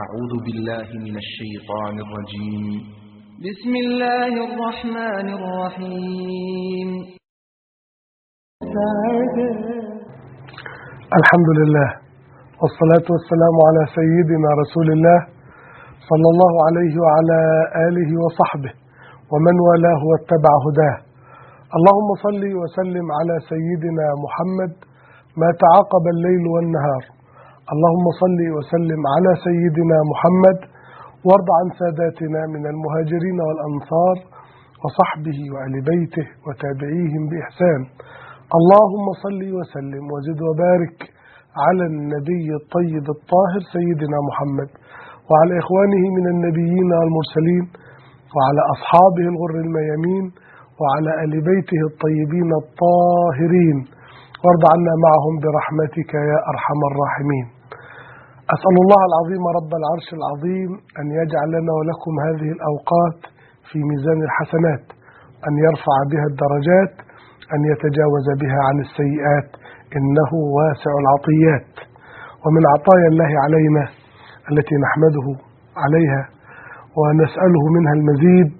أعوذ بالله من الشيطان الرجيم. بسم الله الرحمن الرحيم. الحمد لله والصلاة والسلام على سيدنا رسول الله صلى الله عليه وعلى آله وصحبه ومن والاه واتبع هداه. اللهم صل وسلم على سيدنا محمد ما تعاقب الليل والنهار. اللهم صل وسلم على سيدنا محمد وارض عن ساداتنا من المهاجرين والأنصار وصحبه وآل بيته وتابعيهم بإحسان. اللهم صل وسلم وزد وبارك على النبي الطيب الطاهر سيدنا محمد وعلى إخوانه من النبيين والمرسلين وعلى أصحابه الغر الميامين وعلى آل بيته الطيبين الطاهرين. وارض عنا معهم برحمتك يا أرحم الراحمين. أسأل الله العظيم رب العرش العظيم أن يجعل لنا ولكم هذه الأوقات في ميزان الحسنات أن يرفع بها الدرجات أن يتجاوز بها عن السيئات إنه واسع العطيات. ومن عطايا الله علينا التي نحمده عليها ونسأله منها المزيد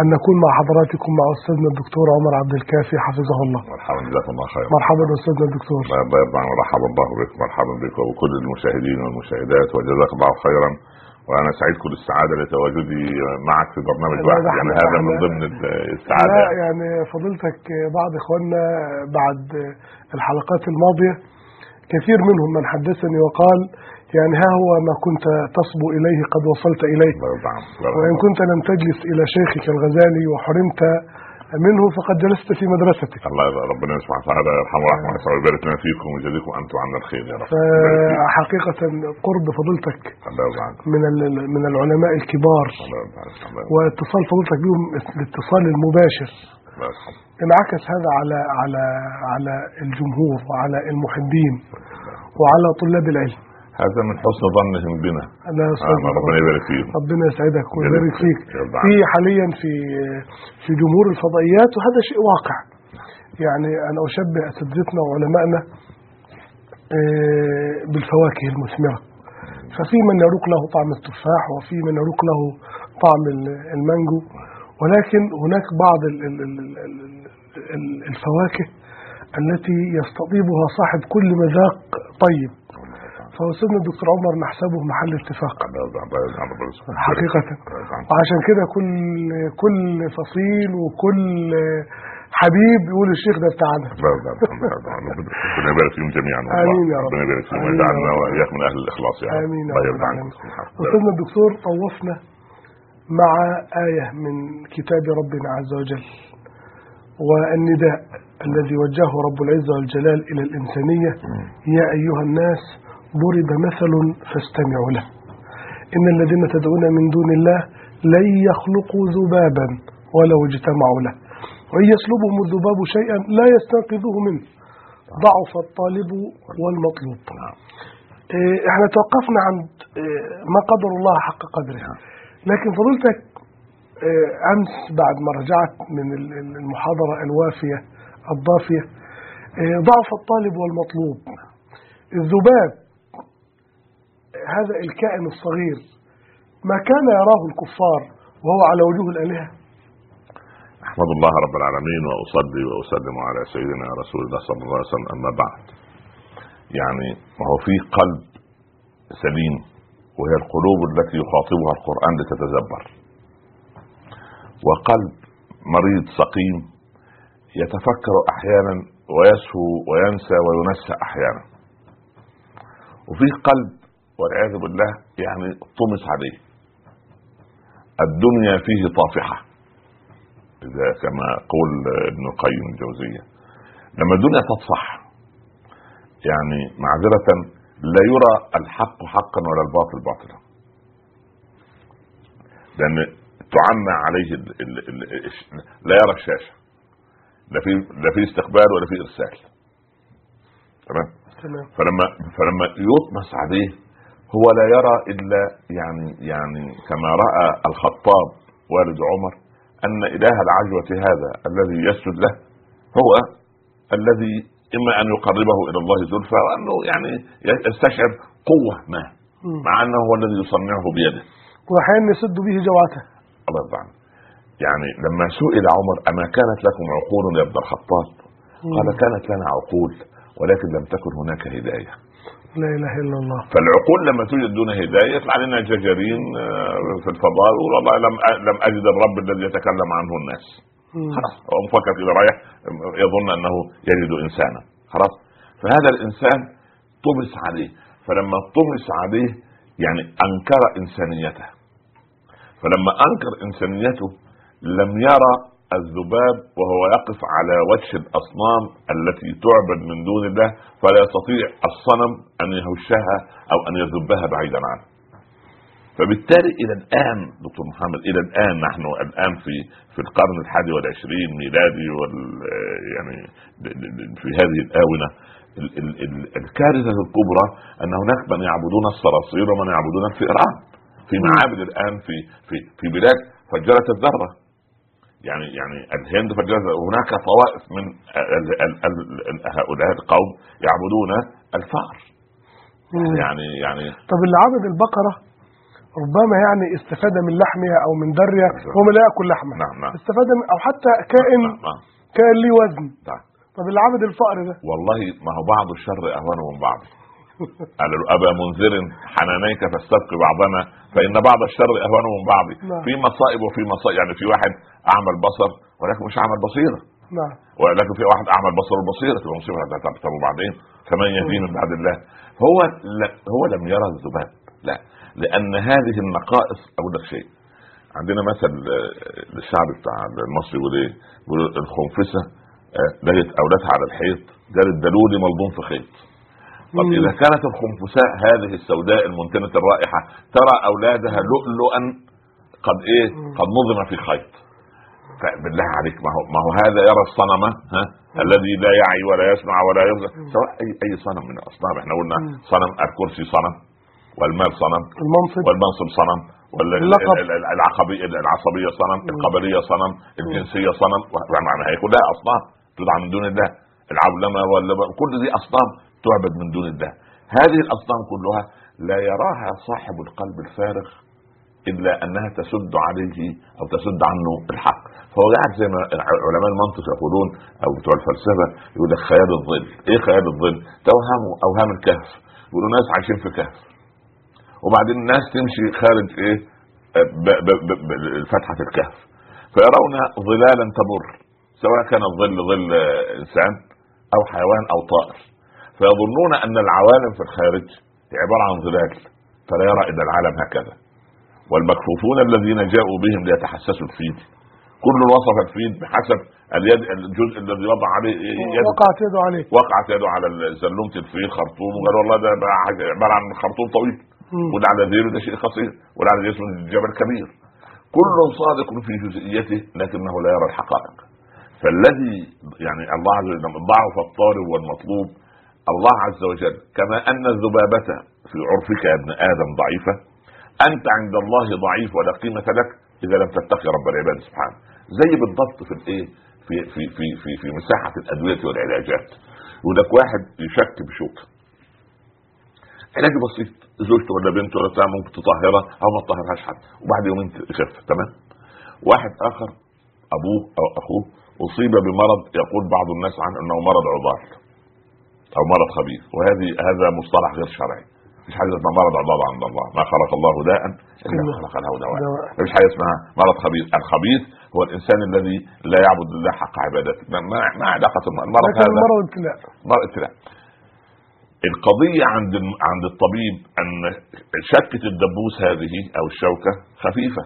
أن نكون مع حضراتكم مع أستاذنا الدكتور عمر عبد الكافي حفظه الله. مرحبا جزاكم الله خير مرحبا أستاذنا الدكتور. الله يرضى مرحبا الله بك. مرحبا بك وكل المشاهدين والمشاهدات وجزاك الله خيرا. وأنا سعيد كل السعادة لتواجدي معك في برنامج واحد. يعني هذا من ضمن السعادة. لا يعني فضيلتك بعض إخواننا بعد الحلقات الماضية كثير منهم من حدثني وقال يعني ها هو ما كنت تصبو إليه قد وصلت إليه. الله يرضى وإن. كنت لم تجلس إلى شيخك الغزالي وحرمت منه فقد جلست في مدرستك. الله ربنا سبحانه وتعالى يرحمه ورحمه الله. ويبارك لنا فيكم ويجزيكم أنتم عنا الخير يا رب. فحقيقة قرب فضيلتك من من العلماء الكبار. واتصال فضيلتك بهم الاتصال المباشر. انعكس هذا على على على الجمهور وعلى المحبين وعلى طلاب العلم. هذا من حسن ظنهم بنا. لا آه، ربنا يبارك فيهم. ربنا يسعدك ويبارك فيك. في. حاليا في في جمهور الفضائيات وهذا شيء واقع. يعني أنا أشبه أساتذتنا وعلمائنا آه، بالفواكه المثمرة. ففي من يروق له طعم التفاح وفي من يروق له طعم ال- المانجو. ولكن هناك بعض ال- ال- ال- ال- ال- الفواكه التي يستطيبها صاحب كل مذاق طيب. فأستاذنا الدكتور عمر نحسبه محل اتفاق. حقيقة. وعشان كده كل كل فصيل وكل حبيب يقول الشيخ ده بتاعنا. ربنا يبارك فيهم جميعا. آمين يا رب. ربنا يبارك فيهم ويجعلنا. وإياك من أهل الإخلاص يا رب آمين يا رب. أستاذنا الدكتور طوفنا مع آية من كتاب ربنا عز وجل والنداء الذي وجهه رب العزة والجلال إلى الإنسانية يا أيها الناس ضرب مثل فاستمعوا له. إن الذين تدعون من دون الله لن يخلقوا ذبابا ولو اجتمعوا له. وإن يسلبهم الذباب شيئا لا يستنقذوه منه. ضعف الطالب والمطلوب. إيه، إحنا توقفنا عند إيه، ما قدر الله حق قدره. لكن فضيلتك إيه، أمس بعد ما رجعت من ال- ال- المحاضرة الوافية الضافية إيه، ضعف الطالب والمطلوب. الذباب هذا الكائن الصغير. ما كان يراه الكفار وهو على وجوه الآلهة. أحمد الله رب العالمين وأصلي وأسلم على سيدنا رسول الله صلى الله عليه وسلم. أما بعد يعني هو في قلب سليم وهي القلوب التي يخاطبها القرآن لتتدبر. وقلب مريض سقيم يتفكر أحيانا ويسهو وينسى وينسى أحيانا. وفي قلب والعياذ بالله يعني طمس عليه. الدنيا فيه طافحة. إذا كما قول ابن القيم الجوزية. لما الدنيا تطفح يعني معذرة لا يرى الحق حقا ولا الباطل باطلا. لأن تعمى عليه ال ال ال لا يرى الشاشة. لا في لا في استقبال ولا في إرسال. تمام؟ تمام. فلما فلما يطمس عليه هو لا يرى إلا يعني يعني كما رأى الخطاب والد عمر أن إله العجوة هذا الذي يسجد له هو الذي إما أن يقربه إلى الله زلفى وأنه يعني يستشعر قوة ما. مع أنه هو الذي يصنعه بيده. وأحيانا يسد به جوعته الله يرضى عنه. يعني لما سئل عمر أما كانت لكم عقول يا ابن الخطاب؟ قال كانت لنا عقول ولكن لم تكن هناك هداية. لا إله إلا الله. فالعقول لما توجد دون هداية يطلع لنا جزرين آه، في الفضاء يقول والله لم لم أجد الرب الذي يتكلم عنه الناس. خلاص. هو مفكر كده رايح يظن أنه يجد إنسانا. خلاص. فهذا الإنسان طمس عليه. فلما طمس عليه يعني أنكر إنسانيته. فلما أنكر إنسانيته لم يرى الذباب وهو يقف على وجه الأصنام التي تعبد من دون الله فلا يستطيع الصنم أن يهشها أو أن يذبها بعيدا عنه. فبالتالي إلى الآن دكتور محمد إلى الآن نحن الآن في في القرن الحادي والعشرين ميلادي وال يعني في هذه الآونة. ال- ال- ال- الكارثة الكبرى أن هناك من يعبدون الصراصير ومن يعبدون الفئران. في معابد الآن في في في بلاد فجرت الذرة. يعني يعني الهند فجرت هناك طوائف من هؤلاء القوم يعبدون الفأر. مم. يعني يعني طب اللي عبد البقرة ربما يعني استفاد من لحمها أو من درها هو لا يأكل لحمه نعم نعم. استفاد من أو حتى كائن نعم نعم. كائن ليه وزن. نعم. طب اللي عبد الفقر ده؟ والله ما هو بعض الشر أهون من بعض. قال له أبا منذر حنانيك فاستبق بعضنا فإن بعض الشر أهون من بعض. نعم. في مصائب وفي مصائب يعني في واحد اعمى البصر ولكن مش اعمى البصيره نعم. ولكن في واحد اعمى البصر والبصيره تبقى مصيبة طب وبعدين فمن يهدي من بعد الله؟ هو لا هو لم يرى الذباب. لا لأن هذه النقائص أقول لك شيء. عندنا مثل آه، للشعب بتاع المصري يقول إيه؟ يقول الخنفسة آه، لقت أولادها على الحيط قالت دلولي ملضوم في خيط. طب مم. إذا كانت الخنفساء هذه السوداء المنتنه الرائحة ترى أولادها لؤلؤا قد إيه؟ قد نظم في خيط. فبالله عليك ما هو ما هو هذا يرى الصنم ها؟ الذي لا يعي ولا يسمع ولا يبصر. سواء اي أي صنم من الأصنام إحنا قلنا مم. صنم الكرسي صنم والمال صنم المنصب. والمنصب صنم اللقب. والعصبية العصبية صنم القبلية صنم الجنسية صنم معنى هي كلها أصنام تدعى من دون الله. العولمة ولا كل دي أصنام. تعبد من دون الله. هذه الأصنام كلها لا يراها صاحب القلب الفارغ إلا أنها تسد عليه أو تسد عنه الحق. فهو قاعد زي ما علماء المنطق يقولون أو بتوع الفلسفة يقول لك خيال الظل. إيه خيال الظل؟ توهم أوهام الكهف. يقولوا ناس عايشين في كهف. وبعدين الناس تمشي خارج إيه؟ فتحة الكهف. فيرون ظلالا تمر سواء كان الظل ظل إنسان أو حيوان أو طائر. فيظنون أن العوالم في الخارج هي عبارة عن ظلال فلا يرى الا العالم هكذا. والمكفوفون الذين جاءوا بهم ليتحسسوا الفيل كل وصف الفيل بحسب اليد الجزء الذي وضع عليه يد وقعت يده عليه. وقعت يده على زلومة الفيل خرطوم وقال والله ده عبارة عن خرطوم طويل. وده على ذيله ده شيء قصير وده على جسمه جبل كبير. كل صادق في جزئيته لكنه لا يرى الحقائق. فالذي يعني الله عز وجل ضعف الطالب والمطلوب الله عز وجل كما أن الذبابة في عرفك يا ابن آدم ضعيفة أنت عند الله ضعيف ولا قيمة لك إذا لم تتقي رب العباد سبحانه. زي بالضبط في الإيه؟ في في في في في مساحة الأدوية والعلاجات. يقول لك واحد يشك بشوكه علاج بسيط زوجته ولا بنته ولا بتاع ممكن تطهرها أو ما تطهرهاش حتى وبعد يومين تخف تمام؟ واحد آخر أبوه أو أخوه أصيب بمرض يقول بعض الناس عنه إنه مرض عضال. أو مرض خبيث. وهذه هذا مصطلح غير شرعي. مش حاجة اسمها مرض عضال عند الله. ما خلق الله داء إلا خلق له دواء. مفيش حاجة اسمها مرض خبيث. الخبيث هو الإنسان الذي لا يعبد الله حق عبادته. ما علاقة المرض. هذا المرض ابتلاء. مرض ابتلاء. القضية عند عند الطبيب أن شكة الدبوس هذه أو الشوكة خفيفة.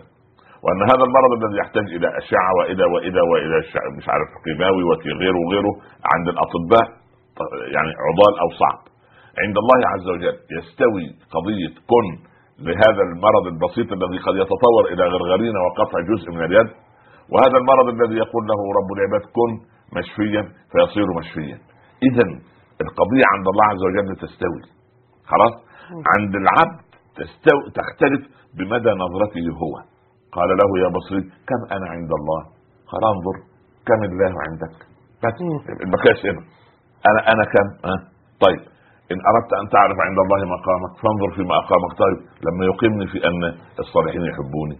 وأن هذا المرض الذي يحتاج إلى أشعة وإلى وإلى وإلى مش عارف كيماوي وغيره وغيره عند الأطباء يعني عضال أو صعب. عند الله عز وجل يستوي قضية كن لهذا المرض البسيط الذي قد يتطور إلى غرغرينة وقطع جزء من اليد وهذا المرض الذي يقول له رب العباد كن مشفيا فيصير مشفيا. إذا القضية عند الله عز وجل تستوي. خلاص؟ عند العبد تستوي تختلف بمدى نظرته هو. قال له يا بصري كم أنا عند الله؟ قال انظر كم الله عندك؟ بس. المقياس هنا أنا أنا كم؟ أه؟ طيب. إن أردت أن تعرف عند الله مقامك فانظر فيما أقامك. طيب. لما يقيمني في أن الصالحين يحبوني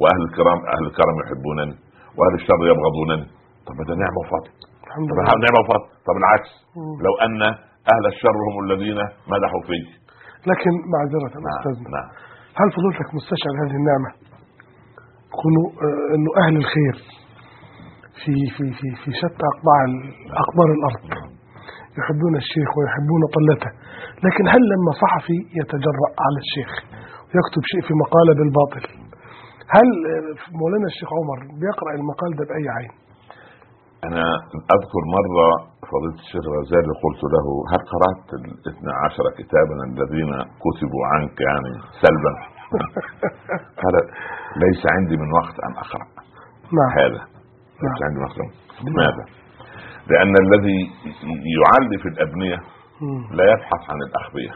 وأهل الكرام أهل الكرم يحبونني وأهل الشر يبغضونني. طب ده نعمة وفضل. الحمد لله. نعمة وفضل. طب العكس. مم. لو أن أهل الشر هم الذين مدحوا فيك. لكن معذرة نعم أستاذنا نعم. هل فضلتك مستشعر هذه النعمة؟ كونوا آه، أنه أهل الخير في في في في شتى أقطار أقطار الأرض. يحبون الشيخ ويحبون طلته. لكن هل لما صحفي يتجرأ على الشيخ ويكتب شيء في مقالة بالباطل هل مولانا الشيخ عمر بيقرأ المقال ده بأي عين؟ أنا أذكر مرة فضيلة الشيخ الغزالي قلت له هل قرأت الاثنى عشر كتابا الذين كتبوا عنك يعني سلبا؟ قال ليس عندي من وقت أن أقرأ نعم. هذا. ليس نعم. عندي وقت لماذا لأن الذي يعلي في الأبنية. لا يبحث عن الأخبية.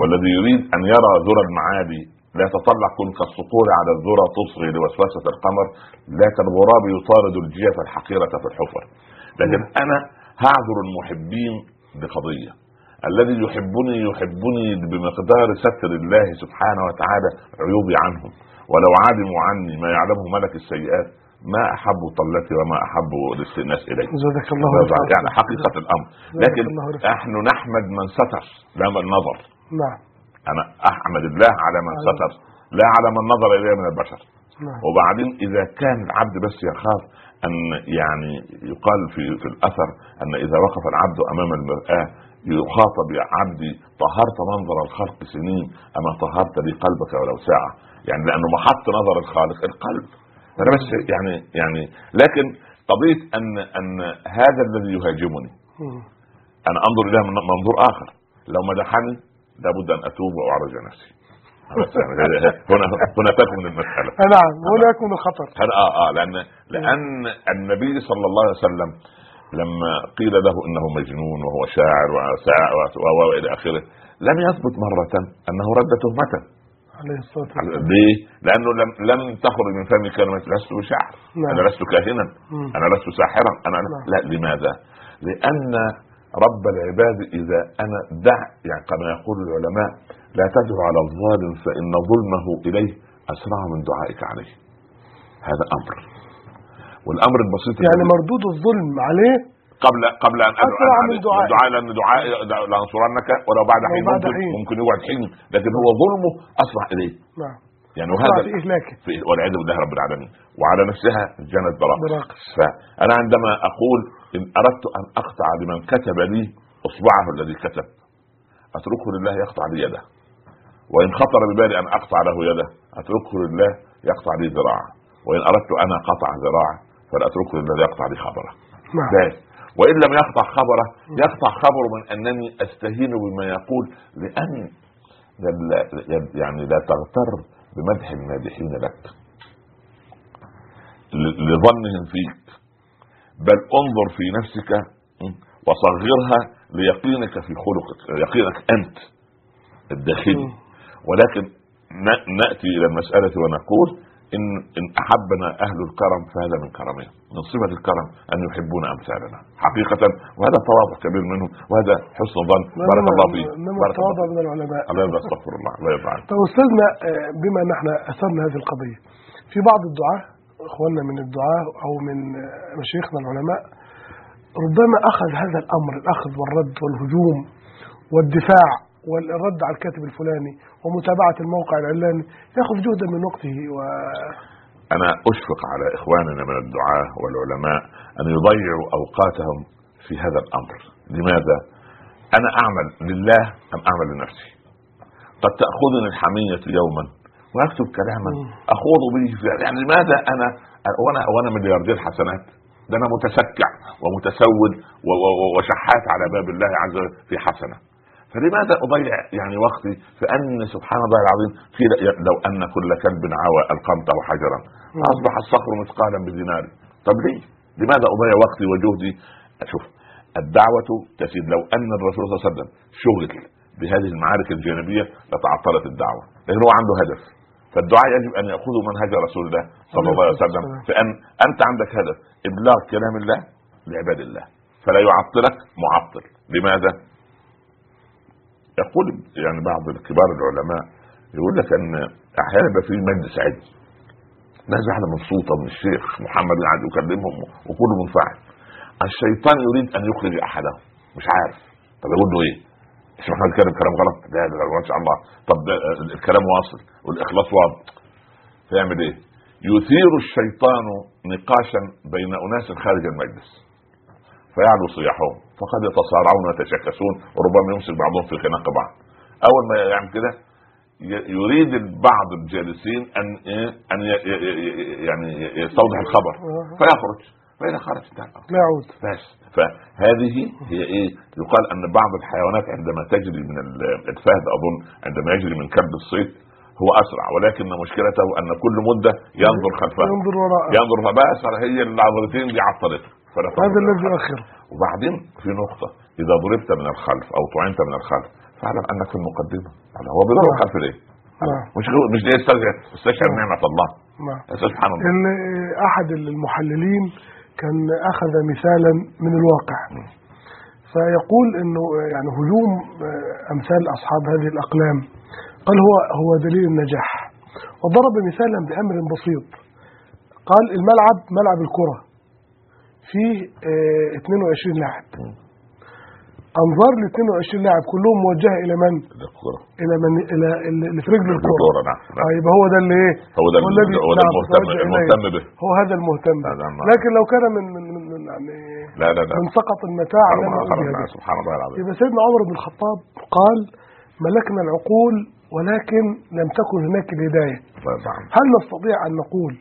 والذي يريد أن يرى ذرى المعالي لا يتطلع كن كالسطور على الذرى تصغي لوسوسة القمر لا كالغراب يطارد الجيف الحقيرة في الحفر. لكن أنا هعذر المحبين بقضية. الذي يحبني يحبني بمقدار ستر الله سبحانه وتعالى عيوبي عنهم. ولو علموا عني ما يعلمه ملك السيئات ما أحب طلتي وما أحب الاستئناس اليه زادك الله رفعت. يعني حقيقة الأمر. لكن. نحن نحمد من ستر لا من نظر. نعم. أنا أحمد الله على من ستر لا على من نظر اليه من البشر. نعم. وبعدين إذا كان العبد بس يخاف أن يعني يقال في في الأثر أن إذا وقف العبد أمام المرآة يخاطب يا عبدي طهرت منظر الخلق سنين أما طهرت لي قلبك ولو ساعة. يعني لأنه محط نظر الخالق القلب. أنا بس يعني يعني لكن قضية أن أن هذا الذي يهاجمني. أنا أنظر إليه من منظور آخر. لو مدحني لابد أن أتوب وأعرج نفسي. يعني هنا هنا تكمن المسألة. نعم هنا يكون الخطر. آه آه لأن لأن النبي صلى الله عليه وسلم لما قيل له إنه مجنون وهو شاعر وساع و- والى آخره لم يثبت مرة أنه رد تهمته عليه الصلاة والسلام ليه؟ لأنه لم لم تخرج من فمي كلمه لست بشاعر نعم. أنا لست كاهنا مم. أنا لست ساحرا أنا نعم. لا لماذا؟ لأن رب العباد إذا أنا دع يعني كما يقول العلماء لا تدعو على الظالم فإن ظلمه إليه أسرع من دعائك عليه هذا أمر والأمر البسيط يعني مردود الظلم عليه قبل قبل أن ادعو أنا من. دعاء لأن دعائي لأنصرنك ولو بعد حين ممكن. ممكن يقعد حين لكن هو ظلمه أسرع إليه. نعم. يعني وهذا في إهلاكه. في- والعياذ بالله رب العالمين. وعلى نفسها جنت براقص براقص. فانا عندما أقول إن أردت أن أقطع لمن كتب لي إصبعه الذي كتب أتركه لله يقطع لي يده. وإن خطر ببالي أن أقطع له يده أتركه لله يقطع لي ذراعه. وإن أردت أنا قطع ذراعه فلا اتركه لله يقطع لي خبره. نعم. وإن لم يقطع خبره يقطع خبره من أنني أستهين بما يقول لأن لا- يعني لا تغتر بمدح المادحين لك. لظنهم فيك. بل انظر في نفسك وصغرها ليقينك في خلقك يقينك أنت الداخلي. ولكن نأتي إلى المسألة ونقول إن إن أحبنا أهل الكرم فهذا من كرمهم من صفة الكرم أن يحبون أمثالنا حقيقة وهذا تواضع كبير منهم وهذا حسن ظن بارك الله فيك. انما بارك الله التواضع من العلماء؟ الله استغفر الله الله يرضى عنك طيب أستاذنا آه، بما أن إحنا أثرنا هذه القضية في بعض الدعاة إخواننا من الدعاة أو من آه، مشايخنا العلماء ربما أخذ هذا الأمر الأخذ والرد والهجوم والدفاع والرد على الكاتب الفلاني ومتابعة الموقع العلاني ياخذ جهدا من وقته و أنا أشفق على إخواننا من الدعاة والعلماء أن يضيعوا أوقاتهم في هذا الأمر. لماذا؟ أنا أعمل لله أم أعمل لنفسي؟ قد تأخذني الحمية يوما وأكتب كلاما. مم. أخوض به في يعني لماذا أنا؟ وأنا وأنا ملياردير حسنات. ده أنا متسكع ومتسول و- و- وشحات على باب الله عز وجل في حسنة. فلماذا أضيع يعني وقتي في أن سبحان الله العظيم قيل لو أن كل كلب عوى القمته حجرا؟ أصبح الصخر مثقالا بدينار طب ليه؟ لماذا أضيع وقتي وجهدي؟ شوف الدعوة تسير لو أن الرسول صلى الله عليه وسلم شغل بهذه المعارك الجانبية لتعطلت الدعوة. لأن هو عنده هدف. فالدعاء يجب أن ياخذوا منهج رسول الله صلى الله عليه وسلم. فان أنت عندك هدف إبلاغ كلام الله لعباد الله. فلا يعطلك معطل. لماذا؟ يقول يعني بعض كبار العلماء يقول لك أن أحيانا يبقى في مجلس علم ناس قاعدة مبسوطة من الشيخ محمد قاعد يكلمهم وكله منفعل. الشيطان يريد أن يخرج أحدهم. مش عارف. طب يقول له إيه؟ مش محمد كلام كلام غلط. لا لا ما شاء الله. طب ده الكلام واصل والإخلاص واضح. فيعمل إيه؟ يثير الشيطان نقاشا بين أناس خارج المجلس. فيعلو صياحهم. فقد يتصارعون ويتشكسون وربما يمسك بعضهم في خناق بعض. أول ما يعمل كده يريد بعض الجالسين أن إيه؟ أن يعني يستوضح الخبر. فيخرج. فإذا خرج. لا. يعود. بس. فهذه هي إيه؟ يقال أن بعض الحيوانات عندما تجري من ال- الفهد أظن عندما يجري من كلب الصيد هو أسرع. ولكن مشكلته أن كل مدة ينظر خلفه ينظر وراءه ينظر فبأس هي العضلتين دي عطلته فلا هذا الذي. يؤخر وبعدين في نقطة إذا ضربت من الخلف أو طعنت من الخلف فاعلم أنك في المقدمة. يعني هو بيضرب نعم. الخلف ليه؟ نعم. مش مش ليه يستشعر يستشعر نعمة الله. نعم. سبحان الله. ال- أحد المحللين كان أخذ مثالا من الواقع. فيقول إنه يعني هجوم أمثال أصحاب هذه الأقلام. قال هو هو دليل النجاح. وضرب مثالا بأمر بسيط. قال الملعب ملعب الكرة. فيه آه، 22 لاعب أنظار ال 22 لاعب كلهم موجهة إلى من؟ ده الكورة إلى من إلى اللي في رجل الكرة نعم نعم. طيب هو ده اللي إيه؟ هو ده الذي هو ده نعم المهتم. المهتم به هو هذا المهتم. لكن لو كان من من من, من يعني لا لا لا من سقط المتاع. سبحان الله العظيم يبقى سيدنا عمر بن الخطاب قال ملكنا العقول ولكن لم تكن هناك الهداية. هل نستطيع أن نقول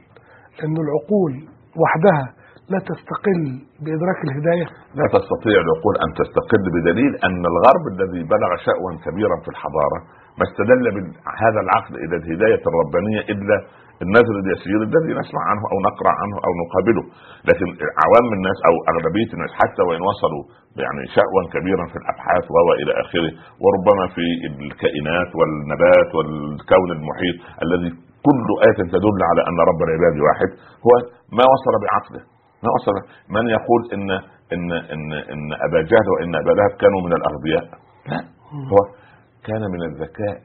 أن العقول وحدها لا تستقل بإدراك الهداية. لا تستطيع العقول أن تستقل بدليل أن الغرب الذي بلغ شأوا كبيرا في الحضارة ما استدل بهذا العقل إلى الهداية الربانية إلا النذر اليسير الذي نسمع عنه أو نقرأ عنه أو نقابله، لكن عوام الناس أو أغلبية الناس حتى وإن وصلوا يعني شأوا كبيرا في الأبحاث وهو إلى آخره، وربما في الكائنات والنبات والكون المحيط الذي كل آية تدل على أن رب العباد واحد هو ما وصل بعقله وصل من يقول إن إن إن إن أبا جهل وإن أبا لهب كانوا من الأغبياء لا هو كان من الذكاء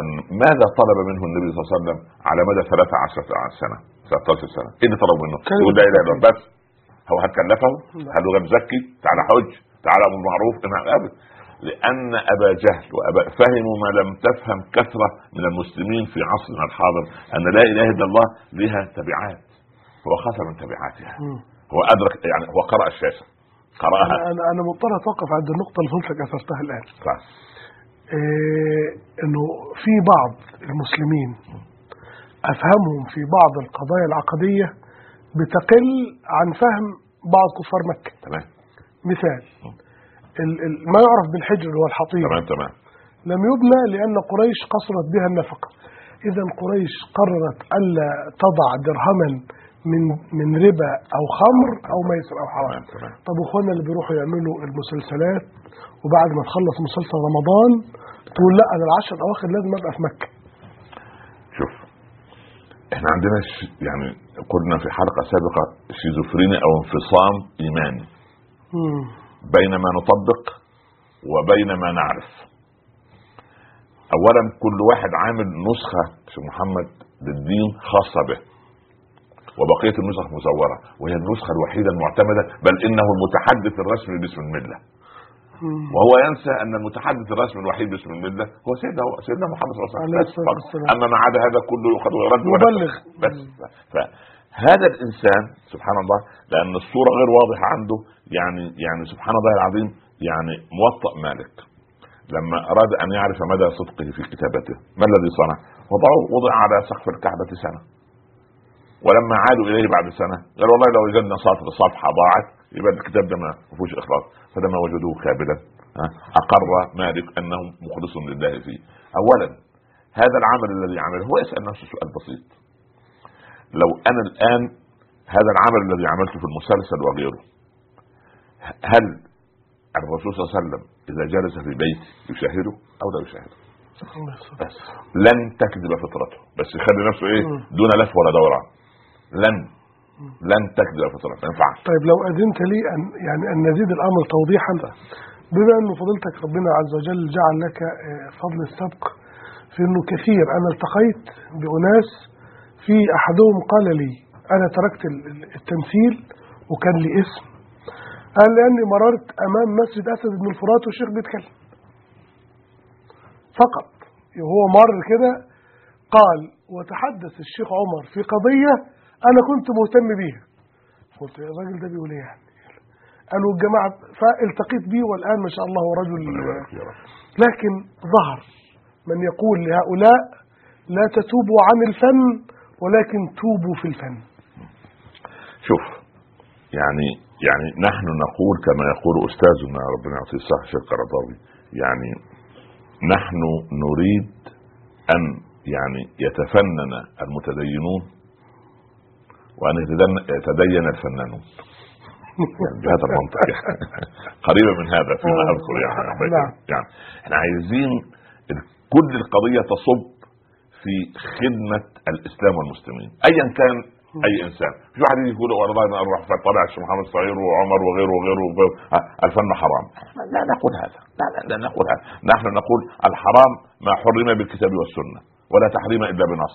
أن ماذا طلب منه النبي صلى الله عليه وسلم على مدى 13 سنة 13 سنة إيه اللي طلب منه؟ يقول لا إله إلا الله بس هو هل كلفه؟ لا. هل هو زكي؟ تعالى حج تعالى أمر بالمعروف ابدا لأن أبا جهل وأبا فهموا ما لم تفهم كثرة من المسلمين في عصرنا الحاضر أن لا إله إلا الله لها تبعات هو خاف من تبعاتها. هو ادرك يعني هو قرأ الشاشة. قرأها. أنا أنا مضطر أتوقف عند النقطة اللي فضلتك أثرتها الآن. صح. إيه إنه في بعض المسلمين أفهمهم في بعض القضايا العقدية بتقل عن فهم بعض كفار مكة. تمام. مثال ال ال ما يعرف بالحجر والحطيم تمام تمام. لم يبنى لأن قريش قصرت بها النفقة. اذا قريش قررت الا تضع درهما من من ربا أو خمر أو ميسر أو حرام. تمام. طب واخواننا اللي بيروحوا يعملوا المسلسلات وبعد ما تخلص مسلسل رمضان تقول لا أنا العشر الأواخر لازم أبقى في مكة. شوف إحنا عندنا. يعني قلنا في حلقة سابقة شيزوفرينيا أو انفصام إيماني. بين ما نطبق وبين ما نعرف. اولا كل واحد عامل نسخة في محمد للدين خاصة به. وبقية النسخ مزوره وهي النسخة الوحيدة المعتمدة بل إنه المتحدث الرسمي باسم الملة. وهو ينسى أن المتحدث الرسمي الوحيد باسم الملة هو سيدنا هو سيدنا محمد صلى الله عليه وسلم. أما ما عدا هذا كله يؤخذ ويرد مبلغ. بس فهذا الإنسان سبحان الله لأن الصورة غير واضحة عنده يعني يعني سبحان الله العظيم يعني موطأ مالك لما أراد أن يعرف مدى صدقه في كتابته ما الذي صنع؟ وضعه وضع على سقف الكعبة سنة ولما عادوا إليه بعد سنة قال والله لو وجدنا سطر صفحة ضاعت يبقى الكتاب ده ما فيهوش إخلاص. فلما وجدوه ها، أقر مالك انه مخلص لله فيه. اولا هذا العمل الذي عمله هو يسأل نفسه سؤال بسيط. لو أنا الآن هذا العمل الذي عملته في المسلسل وغيره هل الرسول صلى الله عليه وسلم إذا جلس في بيته يشاهده أو لا يشاهده؟ بس لن تكذب فطرته. بس يخلي نفسه إيه. دون لف ولا دوران. لن لن تكذب فطرته ما ينفعش. طيب لو أذنت لي أن يعني أن نزيد الأمر توضيحا بما أن فضيلتك ربنا عز وجل جعل لك آه، فضل السبق في أنه كثير. أنا التقيت بأناس في أحدهم قال لي أنا تركت ال- ال- التمثيل وكان لي اسم. قال لأني مررت أمام مسجد أسد بن الفرات والشيخ بيتكلم فقط. وهو مر كده قال وتحدث الشيخ عمر في قضية أنا كنت مهتم بيها قلت يا الراجل ده بيقول إيه يعني قالوا الجماعة فالتقيت بيه والآن ما شاء الله هو رجل. لكن ظهر من يقول لهؤلاء لا تتوبوا عن الفن ولكن توبوا في الفن. شوف يعني يعني نحن نقول كما يقول أستاذنا ربنا يعطيه الصحة الشيخ قرطاوي يعني نحن نريد أن يعني يتفنن المتدينون وأن يتدن- يتدين الفنانون يعني بهذا المنطق. يعني قريبة من هذا فيما آه. أذكر يعني نعم. يعني إحنا عايزين كل القضية تصب في خدمة الإسلام والمسلمين. ايا كان أي إنسان. في واحد يجي يقول والله أنا أروح طلع الشيخ محمد صغير وعمر وغيره وغيره, وغيره. ها، الفن حرام. لا نقول هذا. لا لا, لا نقول هذا. نحن نقول الحرام ما حرم بالكتاب والسنة ولا تحريم إلا بنص.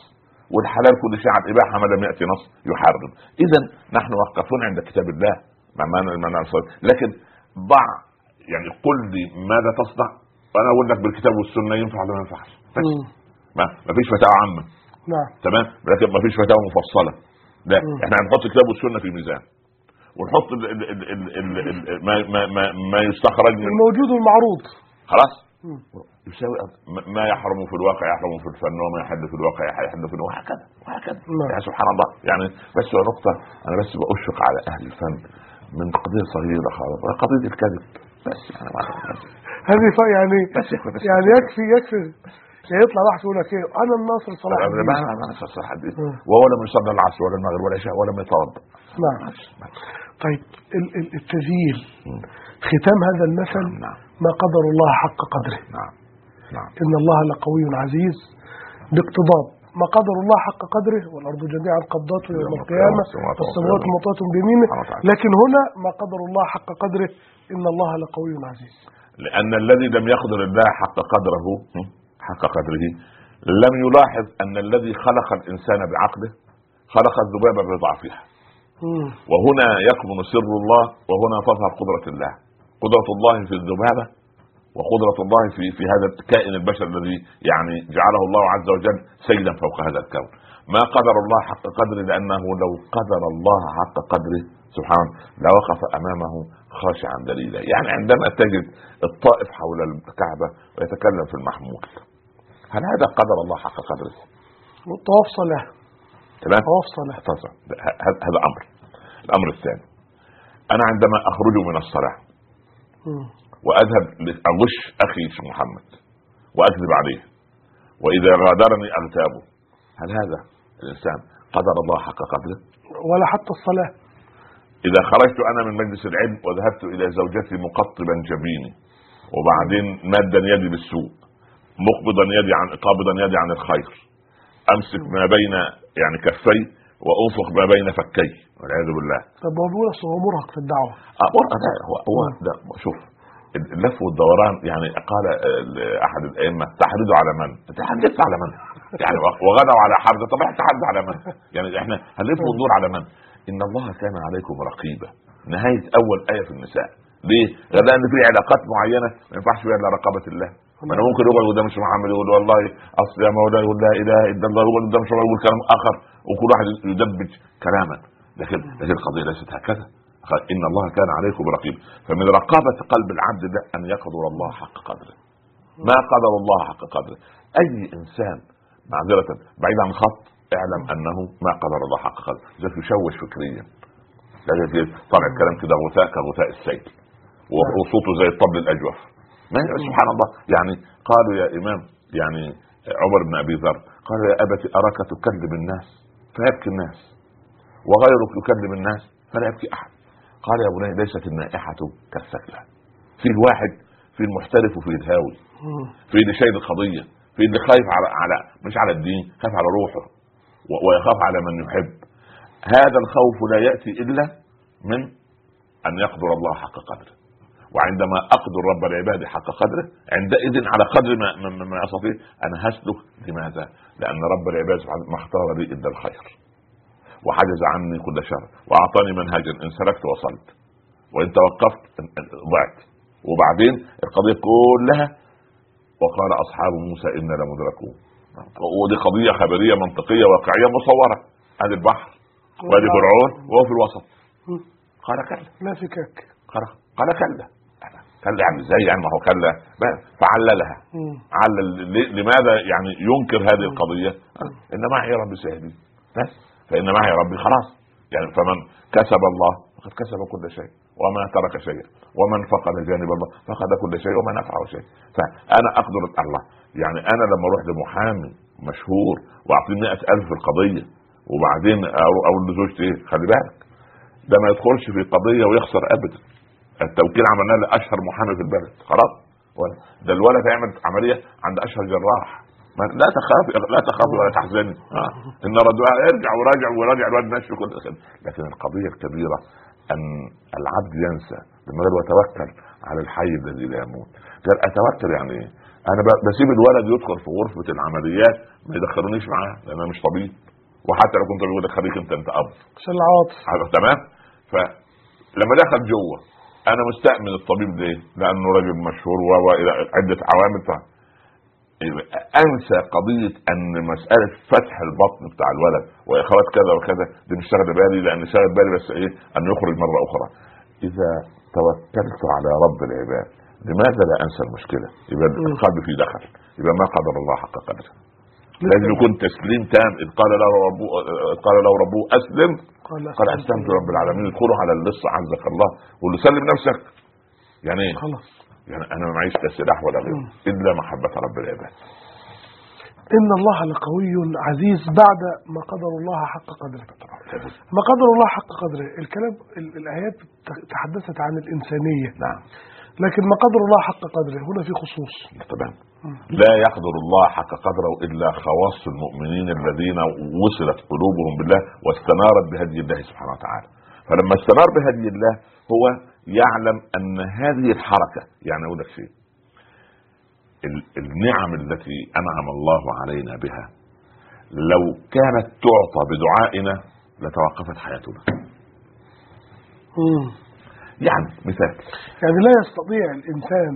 والحلال كل شيء عن إباحة ما لم يأتي نص يحرم. اذا نحن واقفون عند كتاب الله ما المعنى لكن ضع يعني قل لي ماذا تصنع وأنا أقول لك بالكتاب والسنة ينفع ولا ما ينفعش. ما ما فيش فتاوى عامة. نعم. تمام؟ لكن ما فيش فتاوى مفصلة. لا مم. إحنا هنحط الكتاب والسنة في ميزان. ونحط ال ال ال ال ال ال ما, ما, ما, ما يستخرج من الموجود والمعروض. خلاص؟ مم. يساوي ما- يحرم في الواقع يحرم في الفن وما يحل في الواقع يحل في وهكذا وهكذا. نعم. يعني سبحان الله. يعني بس نقطة أنا بس بأشفق على أهل الفن من قضية صغيرة خالص قضية الكذب. بس يعني ما هذه يعني بس يكفي بس يعني يكفي يكفي. يعني يطلع واحد يقول لك إيه؟ أنا الناصر صلاح الدين. ما ما نفس الحديث مم. وهو لم يصلي العصر ولا المغرب ولا العشاء ولا يتوضا نعم. طيب ال- ال- التذييل ختام هذا المثل. نعم. ما قدر الله حق قدره. نعم. نعم. إن الله لقوي عزيز باقتضاب ما قدر الله حق قدره والأرض جميعا قبضاته يوم القيامة والسماوات مطاة بيمينه لكن هنا ما قدر الله حق قدره إن الله لقوي عزيز. لأن الذي لم يقدر الله حق قدره حق قدره لم يلاحظ أن الذي خلق الإنسان بعقله خلق الذبابة بضعفها. وهنا يكمن سر الله وهنا تظهر قدرة الله. قدرة الله في الذبابة وقدرة الله في في هذا الكائن البشر الذي يعني جعله الله عز وجل سيدا فوق هذا الكون. ما قدر الله حق قدره لأنه لو قدر الله حق قدره سبحانه لوقف أمامه خاشعا دليلا. يعني عندما تجد الطائف حول الكعبة ويتكلم في المحمول هل هذا قدر الله حق قدره؟ والطواف صلاة. تمام؟ طواف صلاة. هذا أمر. الأمر الثاني أنا عندما أخرج من الصلاة مم. وأذهب لأغش أخي شيخ محمد وأكذب عليه. وإذا غادرني اغتابه هل هذا الإنسان قدر الله حق قدره؟ ولا حتى الصلاة. إذا خرجت أنا من مجلس العلم وذهبت إلى زوجتي مقطبا جبيني وبعدين مادا يدي بالسوء مقبضا يدي عن قابضا يدي عن الخير. أمسك ما بين يعني كفي وأنفخ ما بين فكي. والعياذ بالله. طب هو بيقول هو مرهق في الدعوة. أقول لا هو هو ده شوف اللف والدوران يعني قال آه، احد الأئمة تحرضوا على من؟ انت حدثت على من؟ يعني وغدوا على حرب طب إحنا على من؟ يعني إحنا هنلف وندور على من؟ إن الله كان عليكم رقيبا نهاية أول آية في النساء ليه؟ لأن في علاقات معينة ما ينفعش فيها إلا رقابة الله ما أنا ممكن يقعد قدام الشيخ محمد يقول والله أصل يا مولاي يقول لا إله إلا الله يقول قدام الشيخ يقول كلام آخر وكل واحد يدبج كلاما لكن لكن القضية ليست هكذا إن الله كان عليكم رقيب. فمن رقابة قلب العبد ده أن يقدر الله حق قدره. ما قدر الله حق قدره. أي إنسان معذرة بعيد عن الخط اعلم أنه ما قدر الله حق قدره. ذلك يشوش فكريا. لكن طالع الكلام كده غثاء كغثاء السيل وصوته زي الطبل الأجوف. ما سبحان الله. يعني قالوا يا إمام يعني عمر بن أبي ذر قال يا ابت أراك تكذب الناس؟ فيبكي الناس. وغيرك يكذب الناس؟ فلا يبكي أحد. قال يا بني ليست النائحة كالسكلة في الواحد في المحترف وفي الهاوي. في اللي شايل القضية في اللي خايف على على مش على الدين خايف على روحه ويخاف على من يحب. هذا الخوف لا يأتي إلا من أن يقدر الله حق قدره. وعندما أقدر رب العباد حق قدره عندئذ على قدر ما ما, ما أستطيع أنا هسلك لماذا؟ لأن رب العباد سبحانه ما اختار لي إلا الخير. وحجز عني كل شر وأعطاني منهجا إن سلكت وصلت وإن توقفت ضعت. وبعدين القضية كلها وقال أصحاب موسى إنا لمدركون. ودي قضية خبرية منطقية واقعية مصورة. هذا البحر وادي فرعون وهو في الوسط. قال كلا. لا فكاك قال قال كلا. كلا يعني إزاي يعني؟ ما هو كلا. فعللها. علل لماذا يعني ينكر هذه القضية؟ ان معي ربي سيهدي بس. فإن معي ربي خلاص. يعني فمن كسب الله فقد كسب كل شيء وما ترك شيئا ومن فقد جانب الله فقد كل شيء وما نفعه شيء فأنا أقدر الله. يعني أنا لما أروح لمحامي مشهور وأعطيه مئة ألف في القضية وبعدين أقول لزوجتي إيه خلي بالك. ده ما يدخلش في قضيه ويخسر ابدا. التوكيل عملناه لأشهر محامي في البلد. خلاص. ده الولد هيعمل عملية عند أشهر جراح. لا تخاف لا تخاف ولا تحزني آه. إن رجل ارجع وراجع وراجع الواد ماشي كل لكن القضية الكبيرة أن العبد ينسى لما قال وتوكل على الحي الذي لا يموت. قال أتوكل يعني إيه؟ أنا بسيب الولد يدخل في غرفة العمليات ما يدخلونيش معاه لأن أنا مش طبيب. وحتى لو كنت بقول لك خليك أنت أنت أب. عشان العواطف هذا تمام؟ فلما دخل جوه أنا مستأمن الطبيب ليه؟ لأنه رجل مشهور و إلى عدة عوامل. أنسى قضية أن مسألة فتح البطن بتاع الولد واخراج كذا وكذا دي مش شاغله بالي لأن شاغل بالي بس إيه؟ أن يخرج مرة أخرى. إذا توكلت على رب العباد لماذا لا أنسى المشكلة؟ يبقى القلب فيه دخل. يبقى ما قدر الله حق قدره. لازم يكون تسليم تام. إذ قال له ربه قال له ربه أسلم. قال أسلمت. رب العالمين. ادخلوا على اللص عزك الله قول له سلم نفسك. يعني إيه؟ خلاص. يعني أنا ما معيش لا سلاح ولا غيره إلا محبة رب العباد. إن الله لقوي عزيز بعد ما قدر الله حق قدره. ما قدر الله حق قدره. الكلام ال- الآيات تحدثت عن الإنسانية. نعم. لكن ما قدر الله حق قدره هنا في خصوص. تمام. لا يقدر الله حق قدره إلا خواص المؤمنين الذين وصلت قلوبهم بالله واستنارت بهدي الله سبحانه وتعالى. فلما استنار بهدي الله هو يعلم أن هذه الحركة يعني أقول لك شيء ال- النعم التي أنعم الله علينا بها لو كانت تعطى بدعائنا لتوقفت حياتنا. يعني مثال يعني لا يستطيع الإنسان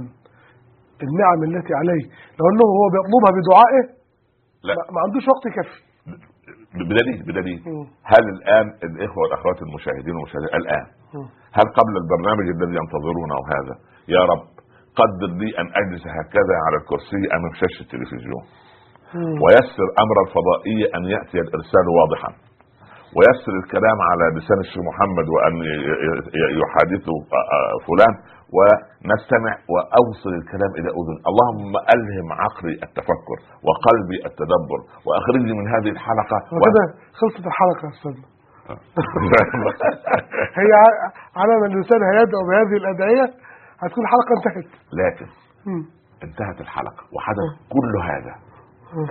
النعم التي عليه لو أنه هو بيطلبها بدعائه لا. ما- عندوش وقت يكفي بدليل بدليل. هل الآن الإخوة والأخوات المشاهدين والمشاهدين الآن. هل قبل البرنامج الذي ينتظرونه هذا؟ يا رب قدر لي أن أجلس هكذا على الكرسي أمام شاشة التلفزيون. ويسر أمر الفضائيه أن يأتي الإرسال واضحا. ويسر الكلام على لسان الشيخ محمد وأن يحادثه آه، آه، فلان. ونستمع وأوصل الكلام إلى أذن. اللهم ألهم عقلي التفكر وقلبي التدبر وأخرجني من هذه الحلقة. وكده خلصت الحلقة يا أستاذ. هي على ما الإنسان هيدعو بهذه الأدعية هتكون الحلقة انتهت. لكن. انتهت الحلقة وحدث كل هذا.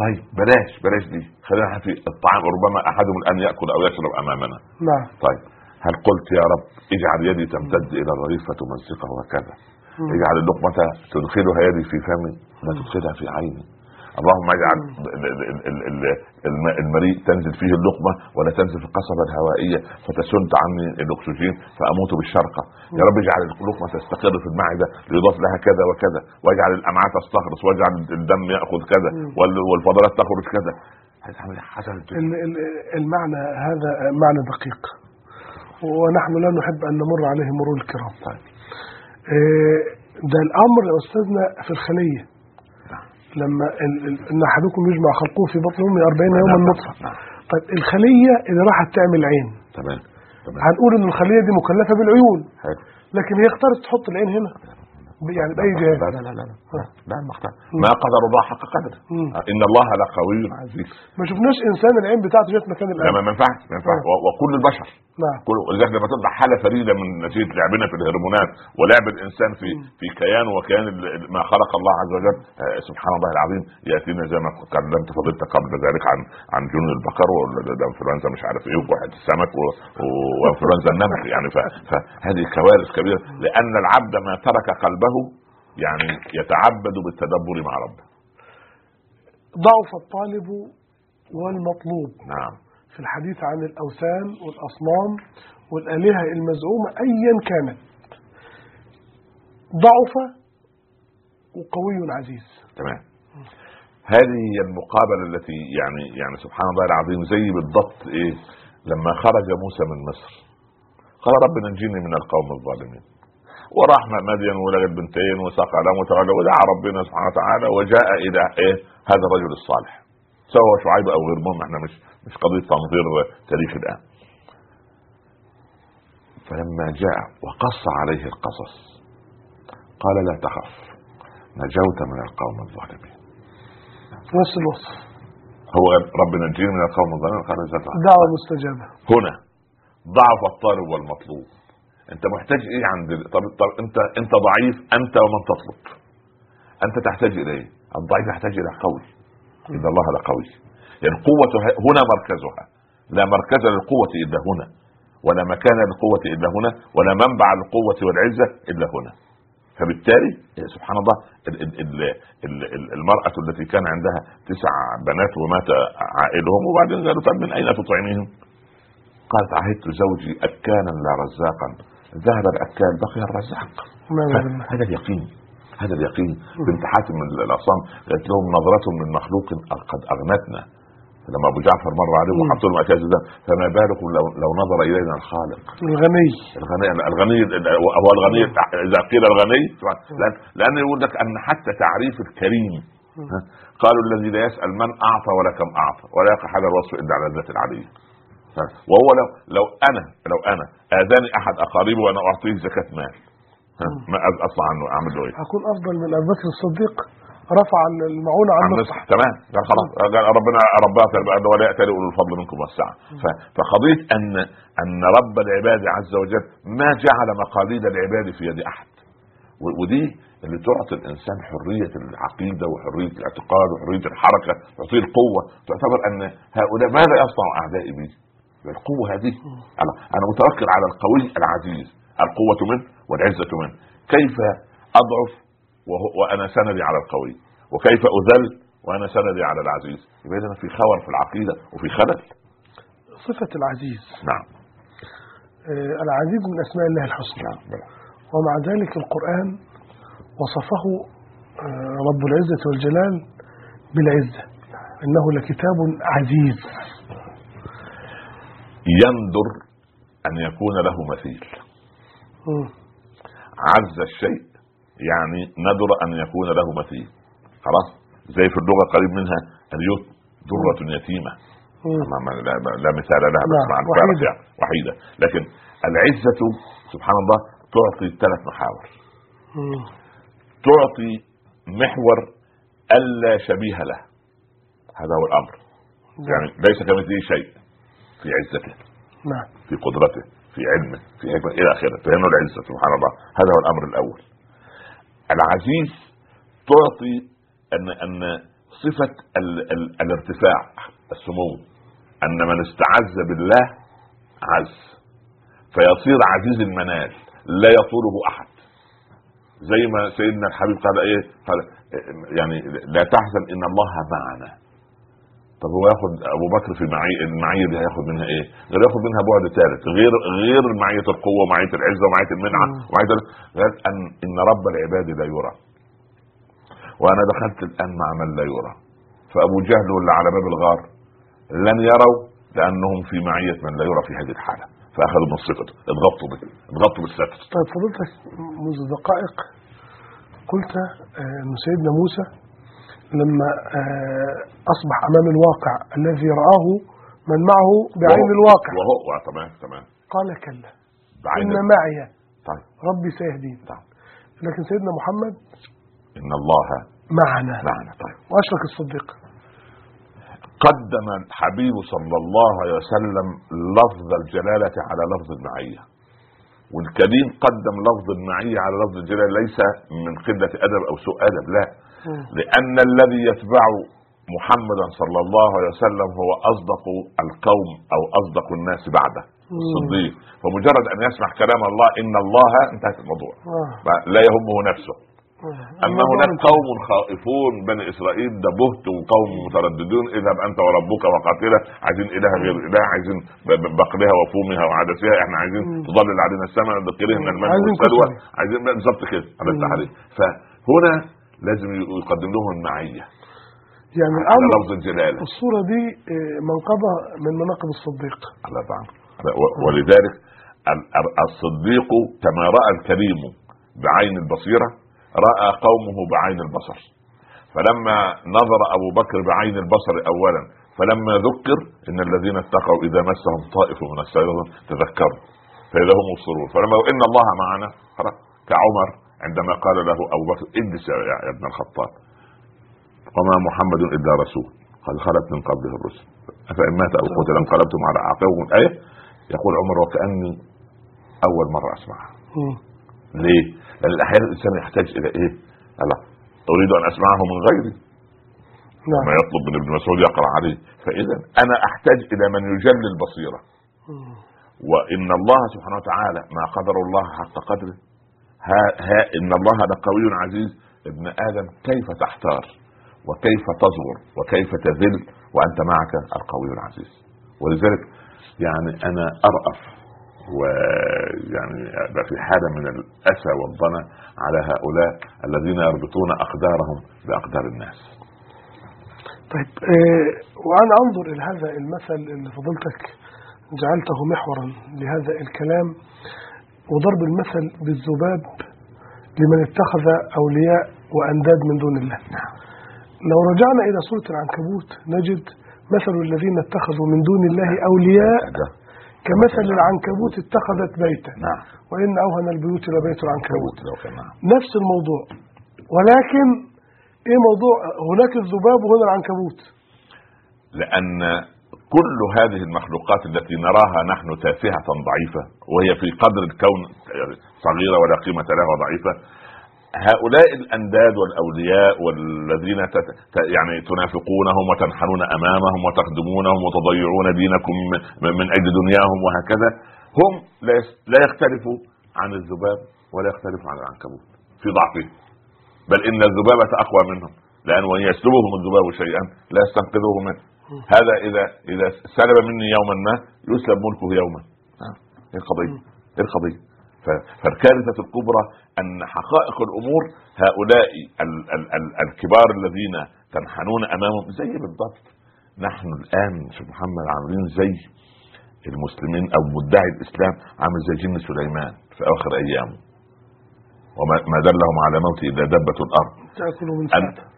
طيب بلاش بلاش دي. خلينا في الطعام. ربما أحدهم الآن يأكل أو يشرب أمامنا. نعم. طيب هل قلت يا رب اجعل يدي تمتد إلى الرغيف فتمزقه وكذا. اجعل اللقمة تدخلها يدي في فمي لا تدخلها في عيني اللهم اجعل ال- ال- ال- ال- ال- الم- المريء تنزل فيه اللقمة ولا تنزل في القصبة الهوائية فتسد عني الأكسجين فأموت بالشرقة. يا رب اجعل اللقمة تستقر في المعدة ليضاف لها كذا وكذا واجعل الأمعاء تستخلص واجعل الدم يأخذ كذا وال- والفضلات تخرج كذا. ال- المعنى هذا معنى دقيق. ونحن لا نحب أن نمر عليه مرور الكرام. طيب. آه، ده الأمر يا أستاذنا في الخلية. لما إن أحدكم يجمع خلقه في بطن أمه 40 يوما نعم. نطفة. نعم. طيب الخلية اللي راحت تعمل عين. تمام. هنقول إن الخلية دي مكلفة بالعيون. لكن هي اختارت تحط العين هنا. يعني بأي جهاز لا لا لا لا لا, لا المختار. ما قدر الله حق قدره. إن الله لقوي عزيز ما شفناش إنسان العين بتاعته جت مكان لا القلب ما ينفعش ما ينفعش. وكل البشر. نعم. كل ولذلك لما تطلع حالة فريدة من نتيجة لعبنا في الهرمونات. ولعب الإنسان في في كيان وكيان ما خلق الله عز وجل. آه، سبحان الله العظيم. يأتينا زي ما كلمت فضيلتك قبل ذلك عن عن جنون البقر والانفلونزا مش عارف إيه وواحد السمك وإنفلونزا النمل يعني فهذه كوارث كبيرة. لأن العبد ما ترك قلبه يعني يتعبد بالتدبر مع ربه. ضعف الطالب والمطلوب. نعم. في الحديث عن الأوثان والأصنام والآلهة المزعومة أيا كانت. ضعف وقوي عزيز. تمام. هذه هي المقابلة التي يعني يعني سبحان الله العظيم زي بالضبط إيه لما خرج موسى من مصر. قال رب نجيني من القوم الظالمين. وراح مدين ولد بنتين وسقى لهم وتولى ودعا ربنا سبحانه وتعالى وجاء إلى إيه؟ هذا الرجل الصالح. سواء شعيب أو غير مهم إحنا مش مش قضية تنظير تاريخ الآن. فلما جاء وقص عليه القصص قال لا تخف نجوت من القوم الظالمين. نفس الوصف هو رب نجيني من القوم الظالمين قال لا تخف دعوة مستجابة. هنا ضعف الطالب والمطلوب. أنت محتاج إيه عند طب, طب انت أنت ضعيف أنت ومن تطلب. أنت تحتاج إلى إيه؟ الضعيف يحتاج إلى قوي. إن الله لقوي يعني القوة ه- هنا مركزها. لا مركز للقوة إلا هنا. ولا مكان للقوة إلا هنا. ولا منبع للقوة والعزة إلا هنا. فبالتالي سبحان الله ال- ال- ال- ال- ال- المرأة التي كان عندها تسع بنات ومات عائلهم وبعدين قالوا طب من أين تطعميهم؟ قالت عهدت زوجي اكالا لا رزاقا. ذهب الاكال بقي الرزاق. هذا اليقين. هذا اليقين. بنت حاتم من الاصنام قالت لهم نظرة من مخلوق قد أغنتنا. لما أبو جعفر مر عليهم. وحط لهم اكياس فما بالكم لو, لو نظر إلينا الخالق؟ الغني. الغني الغني هو الغني. إذا قيل الغني لأن, لأن يقول لك أن حتى تعريف الكريم قالوا الذي لا يسأل من أعطى ولا كم أعطى ولا يقع هذا الوصف إلا على الذات العليه وهو لو لو أنا لو أنا آذاني أحد أقاربي وأنا أعطيه زكاة مال. ما أطلع عنه أعمل له إيه؟ هكون أفضل من أبي بكر الصديق رفع المعونة عن عن نصح نصح تمام. قال خلاص. قال ربنا ربنا قال ولا يأتي أولو الفضل منكم والسعة. فقضية ان أن رب العباد عز وجل ما جعل مقاليد العباد في يد أحد. ودي اللي تعطي الإنسان حرية العقيدة وحرية الاعتقاد وحرية الحركة تعطيه القوة. تعتبر أن هؤلاء ماذا يصنع أعدائي بي؟ القوة هذه. أنا أنا متوكل على القوي العزيز. القوة منه والعزة منه كيف أضعف وهو وأنا سندي على القوي؟ وكيف أذل وأنا سندي على العزيز؟ يبقى اذا في خور في العقيدة وفي خلل. صفة العزيز. نعم. آه، العزيز من أسماء الله الحسنى. نعم. ومع ذلك القرآن وصفه آه، رب العزة والجلال بالعزة. إنه لكتاب عزيز. يندر أن يكون له مثيل. عز الشيء يعني ندر أن يكون له مثيل. خلاص؟ زي في اللغة قريب منها اليوت. ما ما لا, لا مثال لها بس نعم، مع وحيدة. يعني وحيدة. لكن العزة سبحان الله تعطي ثلاث محاور. مم. تعطي محور ألا شبيه له. هذا هو الأمر. يعني ليس كمثله شيء. في عزته نعم. في قدرته في علمه في حكمة إلى آخره. فهنا العزة سبحان الله. هذا هو الأمر الأول. العزيز تعطي ان أن صفة ال ال الارتفاع السمو أن من استعز بالله عز. فيصير عزيز المنال لا يطوله أحد. زي ما سيدنا الحبيب قال إيه؟ قال يعني لا تحزن إن الله معنا. طب هو ياخد أبو بكر في المعي... المعية دي هياخد منها إيه؟ غير ياخد منها بعد ثالث غير غير معية القوة ومعيه العزة ومعيه المنعة. ومعيه ال- غير ان إن رب العباد لا يرى. وأنا دخلت الآن مع من لا يرى. فأبو جهل واللي على باب الغار لن يروا لأنهم في معية من لا يرى في هذه الحالة فأخذوا من صفته اضغطوا به اضغطوا بالستر طيب فضلتك منذ دقائق قلت آه، أن سيدنا موسى لما آه، أصبح أمام الواقع الذي رآه من معه بعين الواقع. وهو تمام تمام. قال كلا. بعين إن معي طيب. ربي سيهدين طيب لكن سيدنا محمد إن الله معنا. معنا طيب. وأشرك الصديق. قدم الحبيب صلى الله عليه وسلم لفظ الجلالة على لفظ المعية. والكريم قدم لفظ المعية على لفظ الجلالة ليس من قلة أدب أو سوء أدب لا. لأن الذي يتبع محمدا صلى الله عليه وسلم هو أصدق القوم أو أصدق الناس بعده الصديق. فمجرد أن يسمع كلام الله إن الله انتهت الموضوع. آه. لا يهمه نفسه. اما هناك قوم خائفون بني إسرائيل ده بهت وقوم مترددون. اذهب أنت وربك وقاتلة. عايزين إله غير إله عايزين ب- ب- بقلها وفومها وعدسها. إحنا عايزين تضلل علينا السماء المن عايزين والسلوى. عايزين بالظبط كده. على فهنا لازم يقدم لهم المعية. يعني الأمر لفظ الجلالة. الصورة دي آه، منقبه من مناقب الصديق. على طبعا و- ولذلك ال- ال- الصديق كما رأى الكريم بعين البصيرة رأى قومه بعين البصر. فلما نظر أبو بكر بعين البصر اولا فلما ذكر إن الذين اتقوا إذا مسهم طائف من الشيطان تذكروا. فإذا هم مبصرون. فلما إن الله معنا كعمر عندما قال له أبو بكر اجلس يا ابن الخطاب وما محمد إلا رسول قد خلت من قبله الرسل أفإن مات أو قتل انقلبتم على اعقابكم الايه يقول عمر وكأني أول مرة أسمعها. ليه؟ لأن أحيانا الإنسان يحتاج إلى إيه؟ الله أريد أن أسمعه من غيري نعم ما يطلب من ابن مسعود يقرأ عليه فإذا أنا أحتاج إلى من يجلي البصيره. وإن الله سبحانه وتعالى ما قدر الله حق قدره ها, ها إن الله لقوي عزيز. ابن آدم كيف تحتار؟ وكيف تصغر وكيف تذل؟ وأنت معك القوي العزيز. ولذلك يعني أنا أرأف ويعني في حالة من الأسى والضنا على هؤلاء الذين يربطون أقدارهم بأقدار الناس. طيب آه، وأنا أنظر إلى هذا المثل اللي فضلتك جعلته محورا لهذا الكلام. وضرب المثل بالذباب لمن اتخذ أولياء وأنداد من دون الله. لو رجعنا إلى سورة العنكبوت نجد مثل الذين اتخذوا من دون الله أولياء ده. كمثل العنكبوت اتخذت بيتا. نعم. وإن أوهن البيوت لبيت العنكبوت. نعم. نفس الموضوع. ولكن إيه موضوع؟ هناك الذباب وهنا العنكبوت. لأن كل هذه المخلوقات التي نراها نحن تافهة ضعيفة وهي في قدر الكون صغيرة ولا قيمة لها وضعيفة هؤلاء الأنداد والأولياء والذين تت... يعني تنافقونهم وتنحنون أمامهم وتخدمونهم وتضيعون دينكم من أجل دنياهم وهكذا هم لا يختلفوا عن الذباب ولا يختلفوا عن العنكبوت في ضعفهم بل إن الذبابة أقوى منهم لأن وإن يسلبهم الذباب شيئا لا يستنقذوه منه. هذا اذا إذا سلب مني يوما ما يسلب ملكه يوما. إيه القضية؟ إيه القضية؟ فالكارثة الكبرى أن حقائق الأمور هؤلاء ال ال ال الكبار الذين تنحنون أمامهم زي بالضبط نحن الآن شوف محمد عاملين زي المسلمين أو مدعي الإسلام عامل زي جن سليمان في اواخر أيامه وما ما دلهم على موته الا دبه الأرض تاكلوا من أن-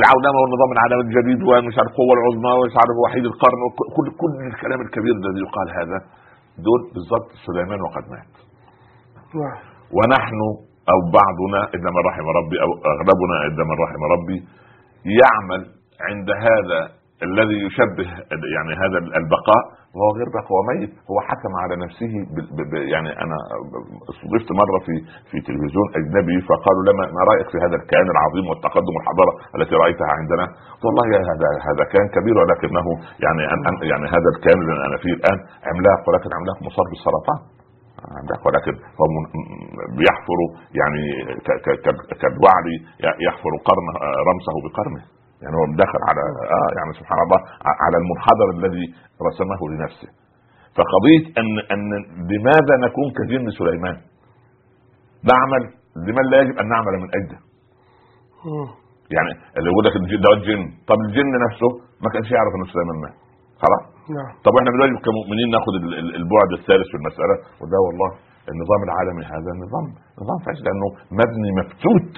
العولمه والنظام العالمي الجديد ومش عارف القوه العظمى ومش عارف وحيد القرن كل, كل الكلام الكبير الذي يقال هذا. دول بالضبط سليمان وقد مات. ونحن أو بعضنا الا من رحم ربي أو أغلبنا الا من رحم ربي يعمل عند هذا الذي يشبه يعني هذا البقاء وهو غير بقاء هو ميت. هو حكم على نفسه ب ب يعني أنا استضفت مرة في في تلفزيون أجنبي فقالوا لما ما رأيك في هذا الكيان العظيم والتقدم والحضارة التي رأيتها عندنا؟ قلت والله هذا هذا كيان كبير ولكنه يعني أن يعني هذا الكيان اللي أنا فيه الآن عملاق ولكن عملاق مصاب بالسرطان. ولكن هو بيحفر يعني كالوعد يحفر قرن رمسه بقرنه. يعني هو دخل على آه يعني سبحان الله على المنحدر الذي رسمه لنفسه فقضية أن أن لماذا نكون كجن سليمان؟ نعمل لمن لا يجب أن نعمل من اجله مم. يعني اللي يقول لك الجن ده الجن طب الجن نفسه ما كانش يعرف إن سليمان مات خلاص نعم طب إحنا دلوقتي كمؤمنين ناخد ال- ال- البعد الثالث في المسألة وده والله النظام العالمي هذا نظام نظام فاشل لأنه مبني مفتوت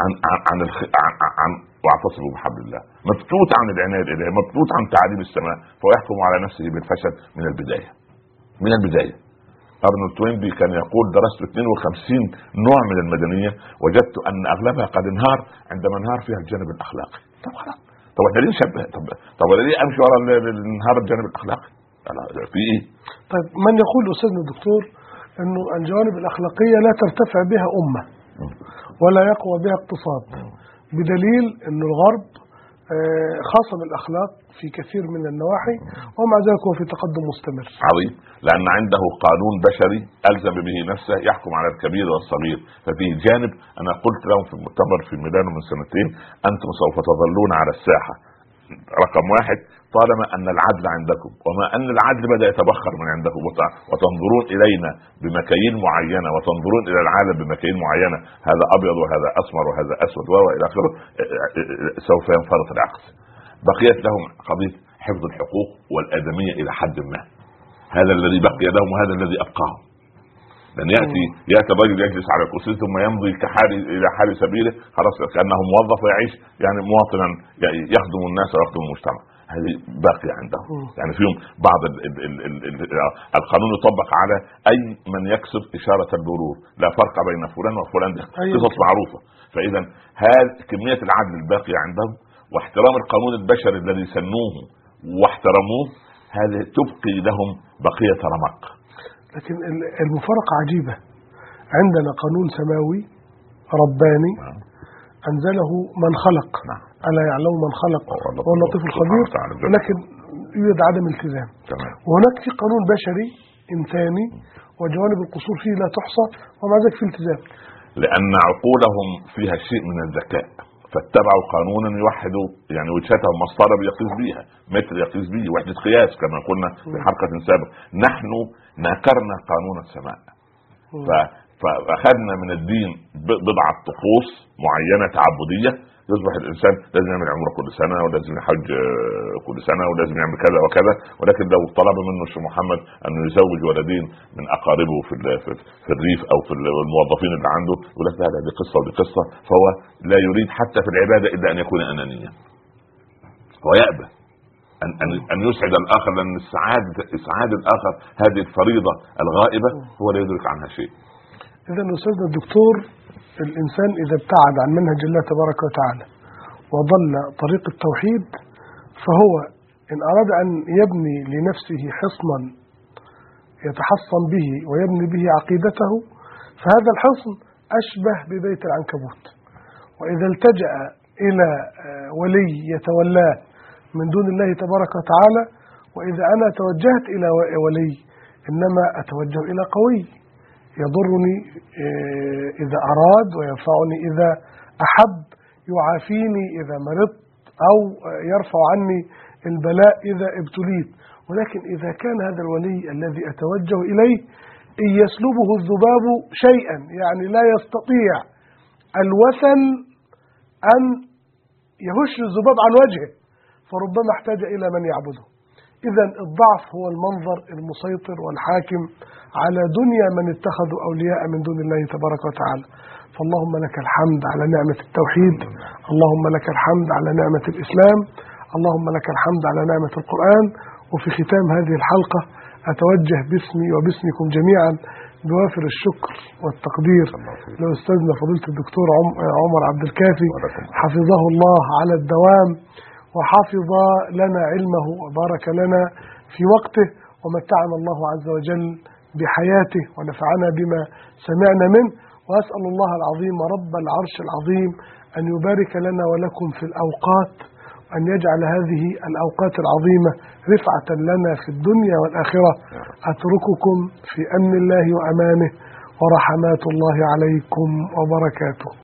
عن عن عن. عن, عن واعتصموا بحبل الله. مفتوت عن العنايه الالهيه مفتوت عن تعاليم السماء فهو يحكم على نفسه بالفشل من البداية. من البداية. ارنولد توينبي كان يقول درست 52 نوع من المدنية وجدت أن أغلبها قد انهار عندما انهار فيها الجانب الأخلاقي. طب خلاص. طب إحنا ليه طب طب ليه أمشي ورا انهار الجانب الأخلاقي؟ لا، في إيه؟ طيب من يقول أستاذنا الدكتور أنه الجوانب الأخلاقية لا ترتفع بها أمة ولا يقوى بها اقتصاد. بدليل أن الغرب آه، خاصم الأخلاق في كثير من النواحي ومع ذلك هو في تقدم مستمر. عظيم. لأن عنده قانون بشري ألزم به نفسه يحكم على الكبير والصغير. ففيه جانب أنا قلت لهم في المؤتمر في ميلانو من سنتين أنتم سوف تظلون على الساحة. رقم واحد طالما أن العدل عندكم وما أن العدل بدأ يتبخر من عندكم وت- وتنظرون إلينا بمكاييل معينة وتنظرون إلى العالم بمكاييل معينة هذا أبيض وهذا أسمر وهذا أسود وإلى آخره سوف ينفرط العقل بقيت لهم قضية حفظ الحقوق والأدمية إلى حد ما. هذا الذي بقي لهم وهذا الذي أبقاهم. لأن يأتي يأتي الرجل يجلس على الكرسي ثم يمضي كحال إلى حال سبيله خلاص كانه موظف ويعيش يعني مواطنا يعني يخدم الناس ويخدم المجتمع. هذه باقية عندهم. يعني فيهم بعض ال ال ال ال ال القانون يطبق على أي من يكسب إشارة المرور لا فرق بين فلان وفلان دي. أيوة. قصص معروفة. فإذا هذه كمية العدل الباقية عندهم واحترام القانون البشري الذي سنوه واحترموه هذه تبقي لهم بقية رمق. لكن ال- المفارقة عجيبة. عندنا قانون سماوي رباني نعم. أنزله من خلق. نعم. ألا يعلم من خلق؟ هو اللطيف الخبير. ولكن يوجد عدم التزام. وهناك في قانون بشري إنساني وجوانب القصور فيه لا تحصى ومع ذلك في التزام. لأن عقولهم فيها شيء من الذكاء. فاتبعوا قانونا يوحد يعني وجهتهم مسطره يقيس بها متر يقيس به وحدة قياس كما قلنا في حلقة سابقة. نحن نكرنا قانون السماء. ف- فأخذنا من الدين بضعة طقوس معينة تعبدية يصبح الإنسان لازم يعمل عمرة كل سنة ولازم يحج آه، كل سنة ولازم يعمل كذا وكذا. ولكن لو طلب منه الشيخ محمد انه يزوج ولدين من أقاربه في في الريف أو في ال- الموظفين اللي عنده يقول لك لا قصة ودي قصة. فهو لا يريد حتى في العبادة إلا أن يكون أنانيا. هو يأبى أن أن أن يسعد الآخر لأن السعاد إسعاد الآخر هذه الفريضة الغائبة هو لا يدرك عنها شيء. إذا أستاذنا الدكتور الإنسان إذا ابتعد عن منهج الله تبارك وتعالى وضل طريق التوحيد فهو إن أراد أن يبني لنفسه حصنا يتحصن به ويبني به عقيدته فهذا الحصن أشبه ببيت العنكبوت. وإذا التجأ إلى آه، ولي يتولاه من دون الله تبارك وتعالى وإذا أنا توجهت إلى ولي إنما أتوجه إلى قوي. يضرني آه، إذا أراد وينفعني إذا أحب يعافيني إذا مرضت أو يرفع عني البلاء إذا ابتليت. ولكن إذا كان هذا الولي الذي أتوجه إليه إن يسلبه الذباب شيئا يعني لا يستطيع الوثن أن يهش الذباب عن وجهه فربما احتاج إلى من يعبده. إذا الضعف هو المنظر المسيطر والحاكم على دنيا من اتخذوا أولياء من دون الله تبارك وتعالى. فاللهم لك الحمد على نعمة التوحيد اللهم لك الحمد على نعمة الإسلام اللهم لك الحمد على نعمة القرآن. وفي ختام هذه الحلقة أتوجه باسمي وباسمكم جميعا بوافر الشكر والتقدير لأستاذنا فضيلة الدكتور عم- عمر عبد الكافي حفظه الله على الدوام. وحفظ لنا علمه وبارك لنا في وقته ومتعنا الله عز وجل بحياته ونفعنا بما سمعنا منه. وأسأل الله العظيم رب العرش العظيم أن يبارك لنا ولكم في الأوقات أن يجعل هذه الأوقات العظيمة رفعة لنا في الدنيا والآخرة. أترككم في أمن الله وأمانه. ورحمات الله عليكم وبركاته.